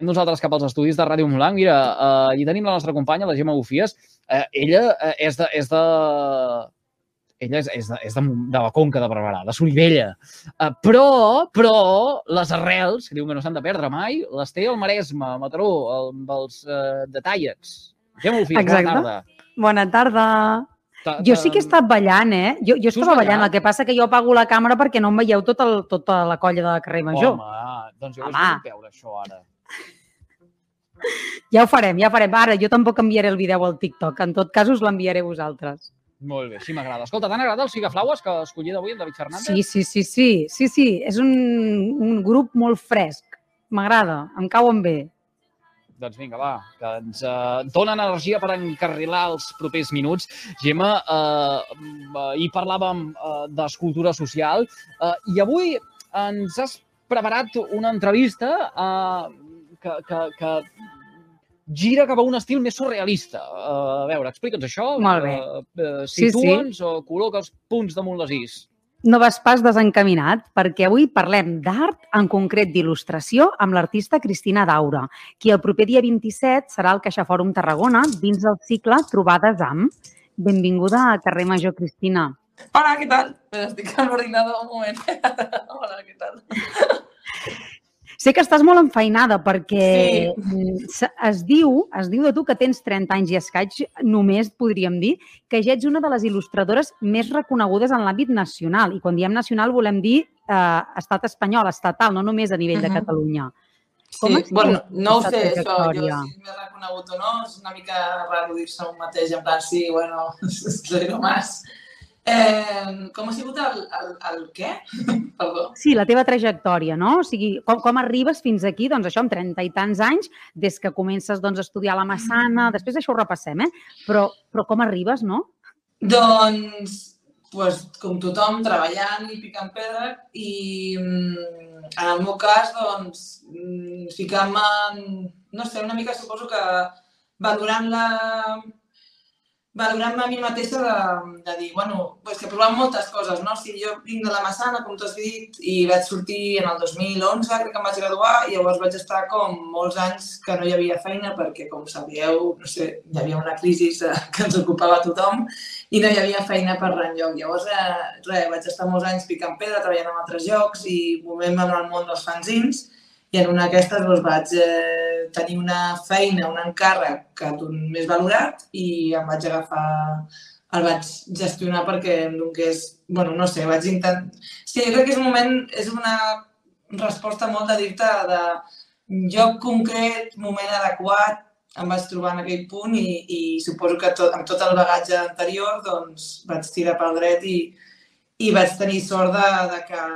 nosaltres cap als estudis de Ràdio Montblanc. Mira, uh, hi tenim la nostra companya, la Gemma Bufies. Uh, ella uh, és de... És de ella és, és, de, és de, de la Conca de Barberà, de Solivella. Uh, però, però, les arrels, que diuen que no s'han de perdre mai, les té el Maresme, a Mataró, el, amb els uh, detalls. Gemma Bufies, Exacte. bona tarda. Bona tarda. Ta- Jo ta- sí que he estat ballant, eh? Jo, jo estava ballant, ballat? el que passa que jo apago la càmera perquè no em veieu tot el, tota la colla de carrer Major. Home, doncs jo Home. Puc veure això ara. Ja ho farem, ja ho farem. Ara, jo tampoc enviaré el vídeo al TikTok. En tot cas, us l'enviaré a vosaltres. Molt bé, així m'agrada. Escolta, t'han agradat els Figaflaues que has escollit avui, el David Fernández? Sí, sí, sí, sí. Sí, sí. És un, un grup molt fresc. M'agrada, em cauen bé. Doncs vinga, va, que ens eh, donen energia per encarrilar els propers minuts. Gemma, eh, mm, ahir parlàvem eh, d'escultura social eh, i avui ens has preparat una entrevista eh, que, que, que gira cap a un estil més surrealista. Eh, a veure, explica'ns això. Molt bé. Eh, eh, Sí, sí. Situa'ns o col·loca els punts damunt les is. No vas pas desencaminat, perquè avui parlem d'art, en concret d'il·lustració, amb l'artista Cristina Daura, qui el proper dia 27 serà al Caixa Fòrum Tarragona dins del cicle Trobades amb. Benvinguda a Carrer Major, Cristina. Hola, ¿qué tal? Estic al ordinador un moment. Hola, ¿qué tal? Sé que estàs molt enfeinada perquè Sí. es diu, es diu de tu que tens 30 anys i escaig, només podríem dir, que ja ets una de les il·lustradores més reconegudes en l'àmbit nacional. I quan diem nacional volem dir eh, estat espanyol, estatal, no només a nivell de Mhm. Catalunya. Sí, Com has bueno, no ho sé, això, jo si m'he reconegut o no, és una mica raro dir-se un mateix, en plan, sí, bueno, zero más. Eh, com ha sigut el, el, el què? Perdó. Sí, la teva trajectòria, no? O sigui, com, com arribes fins aquí, doncs això, amb 30 i tants anys, des que comences doncs, a estudiar la Massana, després això ho repassem, eh? Però, però com arribes, no? Doncs, pues, com tothom, treballant i picant pedra i mm, en el meu cas, doncs, mm, ficant-me no sé, una mica suposo que valorant la valorant-me a mi mateixa de, de dir, bueno, pues que provant moltes coses, no? O sigui, jo vinc de la Massana, com tu has dit, i vaig sortir en el 2011, crec que em vaig graduar, i llavors vaig estar com molts anys que no hi havia feina perquè, com sabíeu, no sé, hi havia una crisi que ens ocupava tothom i no hi havia feina per enlloc. Llavors, eh, res, vaig estar molts anys picant pedra, treballant en altres llocs i movent-me en el món dels fanzins i en una d'aquestes doncs, vaig eh, tenir una feina, un encàrrec que d'un més valorat i em vaig agafar, el vaig gestionar perquè em donés, bueno, no sé, vaig intentar... Sí, jo crec que és un moment, és una resposta molt de dir-te de lloc concret, moment adequat, em vaig trobar en aquell punt i, i suposo que tot, amb tot el bagatge anterior doncs, vaig tirar pel dret i, i vaig tenir sort de, de que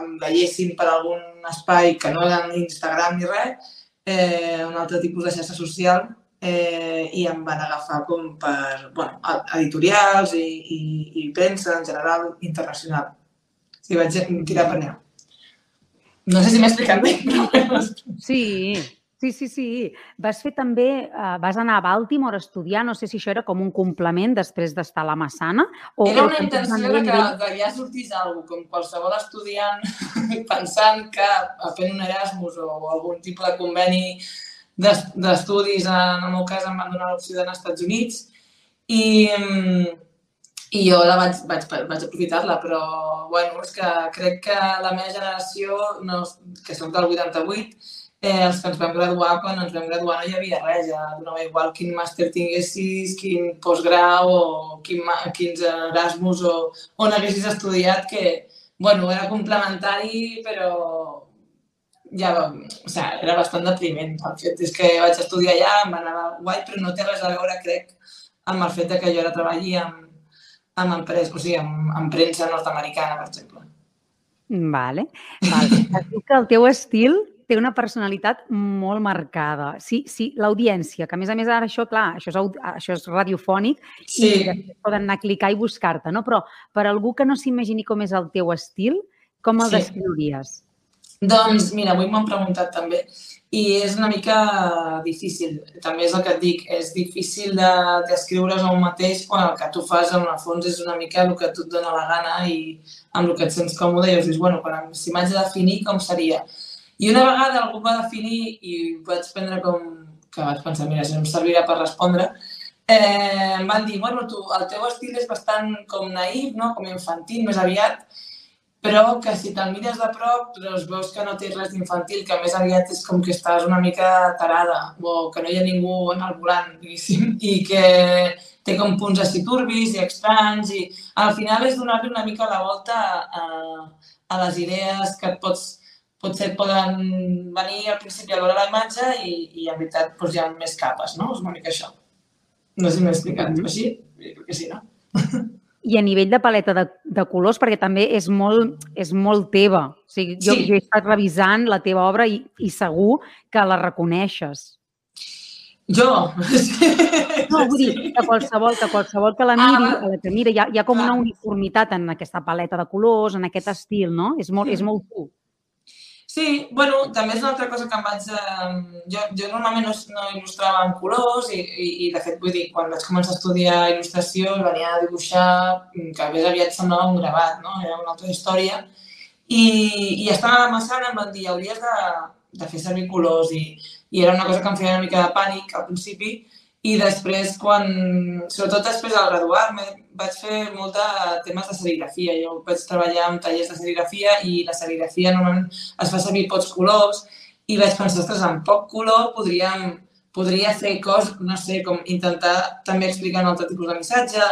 em veiessin per algun espai que no era ni Instagram ni res, eh, un altre tipus de xarxa social eh, i em van agafar com per bueno, editorials i, i, i premsa en general internacional. Sí, vaig tirar per allà. No sé si m'he explicat bé, però Sí, sí, sí, sí. Vas fer també, eh, vas anar a Baltimore a estudiar, no sé si això era com un complement després d'estar a la Massana. O, Era o una intenció de que, que ja sortís alguna com qualsevol estudiant pensant que fent un Erasmus o algun tipus de conveni d'es- d'estudis, en el meu cas em van donar l'opció d'anar als Estats Units i, i jo la vaig, vaig, vaig aprofitar-la, però bueno, és que crec que la meva generació, no, que som del 88, eh, els que ens vam graduar, quan ens vam graduar no hi havia res, ja donava igual quin màster tinguessis, quin postgrau o quin, quins Erasmus o on haguessis estudiat, que, bueno, era complementari, però ja, o sigui, era bastant depriment. El fet és que vaig estudiar allà, em va anar guai, però no té res a veure, crec, amb el fet que jo ara treballi amb, amb empresa, o sigui, amb, amb premsa nord-americana, per exemple. Vale, vale. Es diu que el teu estil té una personalitat molt marcada. Sí, sí, l'audiència, que a més a més ara això, clar, això és, això és radiofònic Sí. i després poden anar a clicar i buscar-te, no? Però per algú que no s'imagini com és el teu estil, com el Sí. descriuries? Doncs mira, avui m'han preguntat també i és una mica difícil. També és el que et dic, és difícil de descriure's a un mateix quan el que tu fas en el fons és una mica el que tu et dona la gana i amb el que et sents còmode i llavors dius, bueno, quan, si m'haig de definir com seria? I una vegada algú va definir, i vaig prendre com que vaig pensar, mira, si no em servirà per respondre, eh, em van dir, bueno, tu, el teu estil és bastant com naïf, no? com infantil, més aviat, però que si te'l mires de prop doncs veus que no té res d'infantil, que més aviat és com que estàs una mica tarada o que no hi ha ningú en el volant, diguéssim, i que té com punts així turbis i estranys i al final és donar-li una mica la volta a, a les idees que et pots potser et poden venir al principi a veure la imatge i, i en veritat doncs, hi ha més capes, no? És una mica això. No sé si m'he explicat. Mm -hmm. Així? Crec que sí, no? I a nivell de paleta de, de colors, perquè també és molt, és molt teva. O sigui, jo, sí. jo he estat revisant la teva obra i, i segur que la reconeixes. Jo? No, vull dir, que qualsevol que, qualsevol que la miri, ah, la que mira, hi ha, hi ha com una uniformitat en aquesta paleta de colors, en aquest estil, no? És molt, és molt tu. Sí, bueno, també és una altra cosa que em vaig... Eh, jo, jo normalment no, no il·lustrava en colors i, i, i, de fet, vull dir, quan vaig començar a estudiar il·lustració venia a dibuixar, mm, que més aviat semblava un gravat, no? Era una altra història. I, i estava a la Massana em van dir, hauries de, de fer servir colors i, i era una cosa que em feia una mica de pànic al principi i després, quan, sobretot després al graduar-me, vaig fer molt de temes de serigrafia. Jo vaig treballar amb tallers de serigrafia i la serigrafia normalment es fa servir pocs colors i vaig pensar, ostres, amb poc color podríem, podria fer coses, no sé, com intentar també explicar un altre tipus de missatge.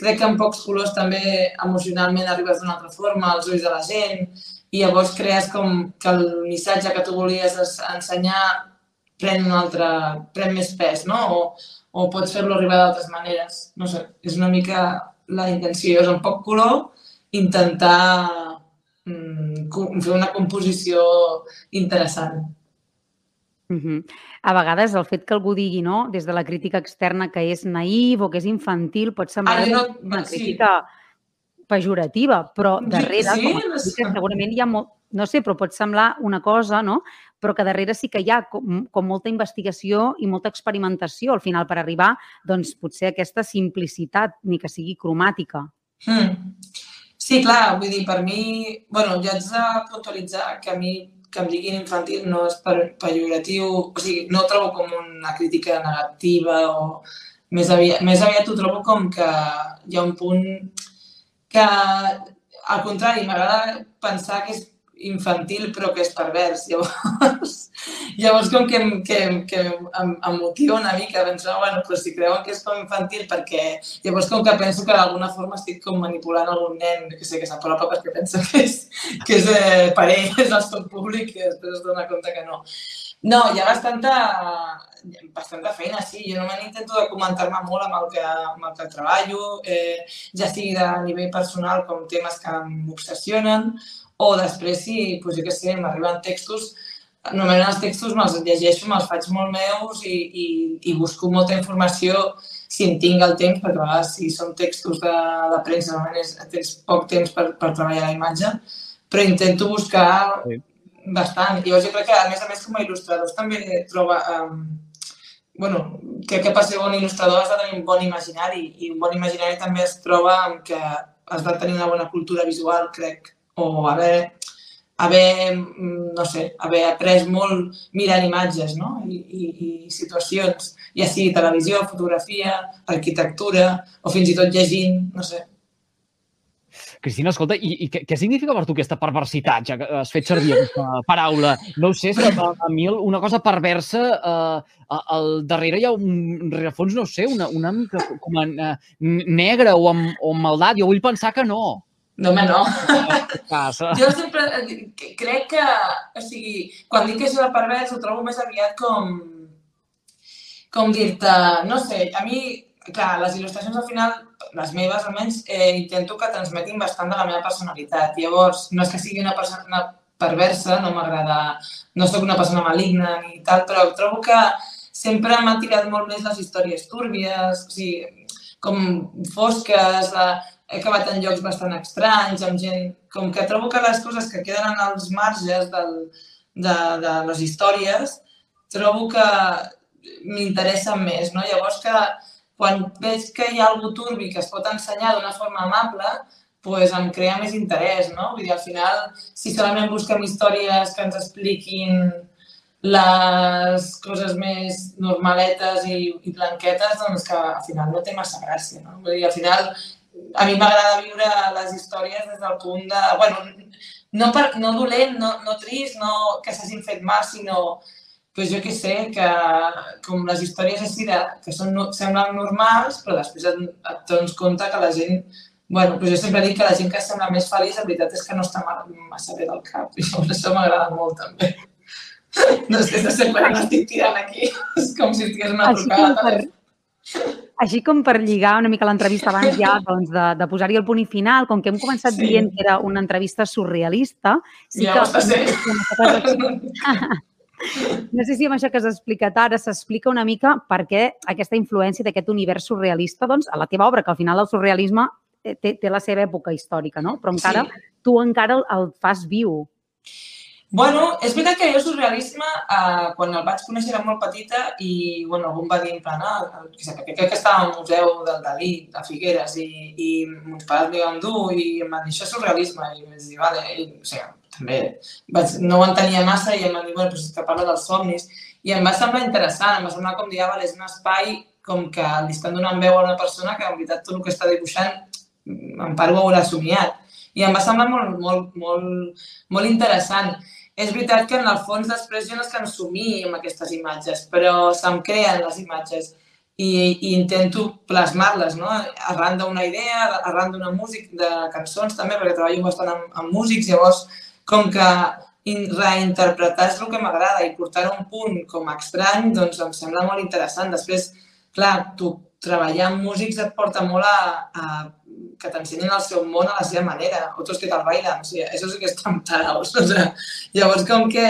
Crec que amb pocs colors també emocionalment arribes d'una altra forma als ulls de la gent i llavors crees com que el missatge que tu volies ensenyar pren un altre, pren més pes, no? O, o pots fer-lo arribar d'altres maneres. No sé, és una mica la intenció, és un poc color, intentar mm, fer una composició interessant. Mm -hmm. A vegades el fet que algú digui, no, des de la crítica externa que és naïf o que és infantil pot semblar ah, no, una crítica sí. Pejorativa, però darrere, sí, com crítica, segurament hi ha molt, no sé, però pot semblar una cosa, no? però que darrere sí que hi ha com, com molta investigació i molta experimentació al final per arribar, doncs, potser a aquesta simplicitat, ni que sigui cromàtica. Hmm. Sí, clar, vull dir, per mi... bueno, ja haig de puntualitzar que a mi que em diguin infantil no és per, pejoratiu, o sigui, no ho trobo com una crítica negativa o més aviat, més aviat ho trobo com que hi ha un punt que, al contrari, m'agrada pensar que és infantil però que és pervers. Llavors, llavors com que, que, que em, em motiva una mica pensar, bueno, però si creuen que és com infantil perquè llavors com que penso que d'alguna forma estic com manipulant algun nen que sé que s'apropa perquè pensa que és, que és eh, per ell, és el públic i després es dona compte que no. No, hi ha bastanta, bastanta feina, sí. Jo només intento documentar-me molt amb el que, amb el que treballo, eh, ja sigui de nivell personal com temes que m'obsessionen o després, si, doncs, jo què sé, m'arriben textos, normalment els textos me'ls llegeixo, me'ls faig molt meus i, i, i busco molta informació si en tinc el temps, perquè a vegades si són textos de, de premsa, normalment és, tens poc temps per, per treballar la imatge, però intento buscar sí. Bastant. I jo crec que, a més a més, com a il·lustradors també troba... Um, bueno, crec que per ser bon il·lustrador has de tenir un bon imaginari i un bon imaginari també es troba amb que has de tenir una bona cultura visual, crec o haver, haver, no sé, haver après molt mirant imatges no? I, i, i situacions, ja sigui televisió, fotografia, arquitectura o fins i tot llegint, no sé. Cristina, escolta, i, i què, què significa per tu aquesta perversitat, ja que has fet servir aquesta paraula? No ho sé, és que a, mi una cosa perversa, eh, al darrere hi ha un rerefons, no sé, una, una mica com a eh, negre o amb, o amb maldat. Jo vull pensar que no. No, home, no. jo sempre crec que, o sigui, quan dic que és pervers ho trobo més aviat com, com dir-te, no sé, a mi, clar, les il·lustracions al final, les meves almenys, eh, intento que transmetin bastant de la meva personalitat. Llavors, no és que sigui una persona perversa, no m'agrada, no sóc una persona maligna ni tal, però trobo que sempre m'han tirat molt més les històries túrbies, o sigui, com fosques, he acabat en llocs bastant estranys, amb gent... Com que trobo que les coses que queden als marges del, de, de les històries, trobo que m'interessen més, no? Llavors que quan veig que hi ha algú turbi que es pot ensenyar d'una forma amable, pues, em crea més interès, no? Vull dir, al final, si solament busquem històries que ens expliquin les coses més normaletes i, i blanquetes, doncs que al final no té massa gràcia, no? Vull dir, al final, a mi m'agrada viure les històries des del punt de... Bueno, no, per, no dolent, no, no trist, no que s'hagin fet mal, sinó pues jo què sé, que com les històries així de, que són, semblen normals, però després et, et dones compte que la gent Bueno, pues jo sempre dic que la gent que sembla més feliç, la veritat és que no està massa bé del cap. I això m'agrada molt, també. No sé, no sé per què estic tirant aquí. És com si estigués una trucada. Per, així com per lligar una mica l'entrevista abans ja doncs, de, de posar-hi el punt i final, com que hem començat sí. dient que era una entrevista surrealista, sí ja que... Ho No sé si amb això que has explicat ara s'explica una mica per què aquesta influència d'aquest univers surrealista doncs, a la teva obra, que al final el surrealisme té, té la seva època històrica, no? Però encara, sí. tu encara el, el fas viu. Bueno, és veritat que jo surrealisme, eh, quan el vaig conèixer era molt petita i, bueno, algú em va dir en plan, ah, que, que crec que estava al Museu del Dalí, de Figueres, i, i mons pares m'hi van dur i em van dir, això és surrealisme. I vaig dir, vale, i, o sigui, també vaig, no ho entenia massa i em van dir, bueno, és que parla dels somnis. I em va semblar interessant, em va semblar com dir, vale, és un espai com que li estan donant veu a una persona que en veritat tot el que està dibuixant en part ho haurà somiat. I em va semblar molt, molt, molt, molt interessant. És veritat que en el fons després jo no és que ensumir amb aquestes imatges, però se'm creen les imatges i, i intento plasmar-les, no? Arran d'una idea, arran d'una música, de cançons també, perquè treballo bastant amb, amb músics, llavors com que reinterpretar és el que m'agrada i portar un punt com estrany, doncs em sembla molt interessant. Després, clar, tu treballar amb músics et porta molt a, a que t'ensenyin el seu món a la seva manera, otros que te'l bailen, o sigui, això sí que estan taraos. O sigui, llavors, com que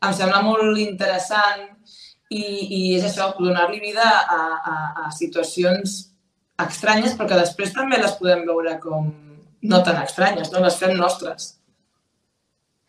em sembla molt interessant i, i és això, donar-li vida a, a, a situacions estranyes, però que després també les podem veure com no tan estranyes, no? les fem nostres.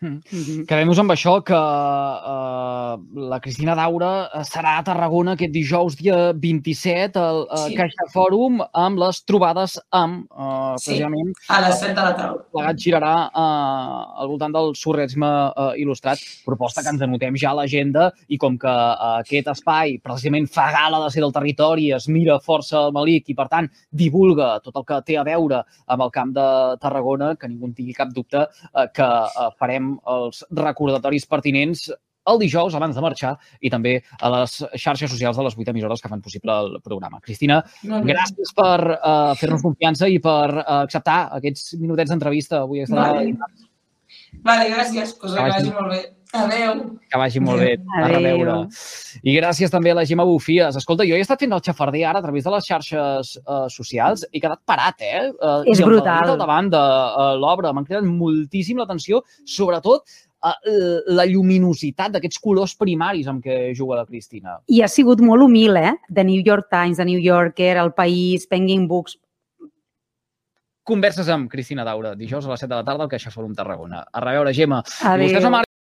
Mm -hmm. Quedem-nos amb això, que uh, la Cristina Daura eh, serà a Tarragona aquest dijous dia 27 al uh, sí. Caixa Fòrum amb les trobades amb, uh, sí, precisament... a les 7 de la taula. Plegat girarà uh, al voltant del surrealisme uh, il·lustrat, proposta que ens anotem ja a l'agenda i com que uh, aquest espai precisament fa gala de ser del territori, es mira força al Malic i, per tant, divulga tot el que té a veure amb el camp de Tarragona, que ningú en tingui cap dubte uh, que uh, farem els recordatoris pertinents el dijous abans de marxar i també a les xarxes socials de les 8 emissores que fan possible el programa. Cristina, gràcies per uh, fer-nos confiança i per uh, acceptar aquests minutets d'entrevista avui. Vale. Vale, gràcies. Cosa que vagi molt bé. Adéu. Que vagi molt bé. A reveure. I gràcies també a la Gemma Bufies. Escolta, jo he estat fent el xafarder ara a través de les xarxes uh, socials i he quedat parat, eh? Uh, És brutal. Al davant de uh, l'obra m'han cridat moltíssim l'atenció, sobretot la lluminositat d'aquests colors primaris amb què juga la Cristina. I ha sigut molt humil, eh? The New York Times, The New Yorker, El País, Penguin Books, Converses amb Cristina Daura, dijous a les 7 de la tarda al Caixa Forum Tarragona. A reveure, Gemma. Adéu. Vostès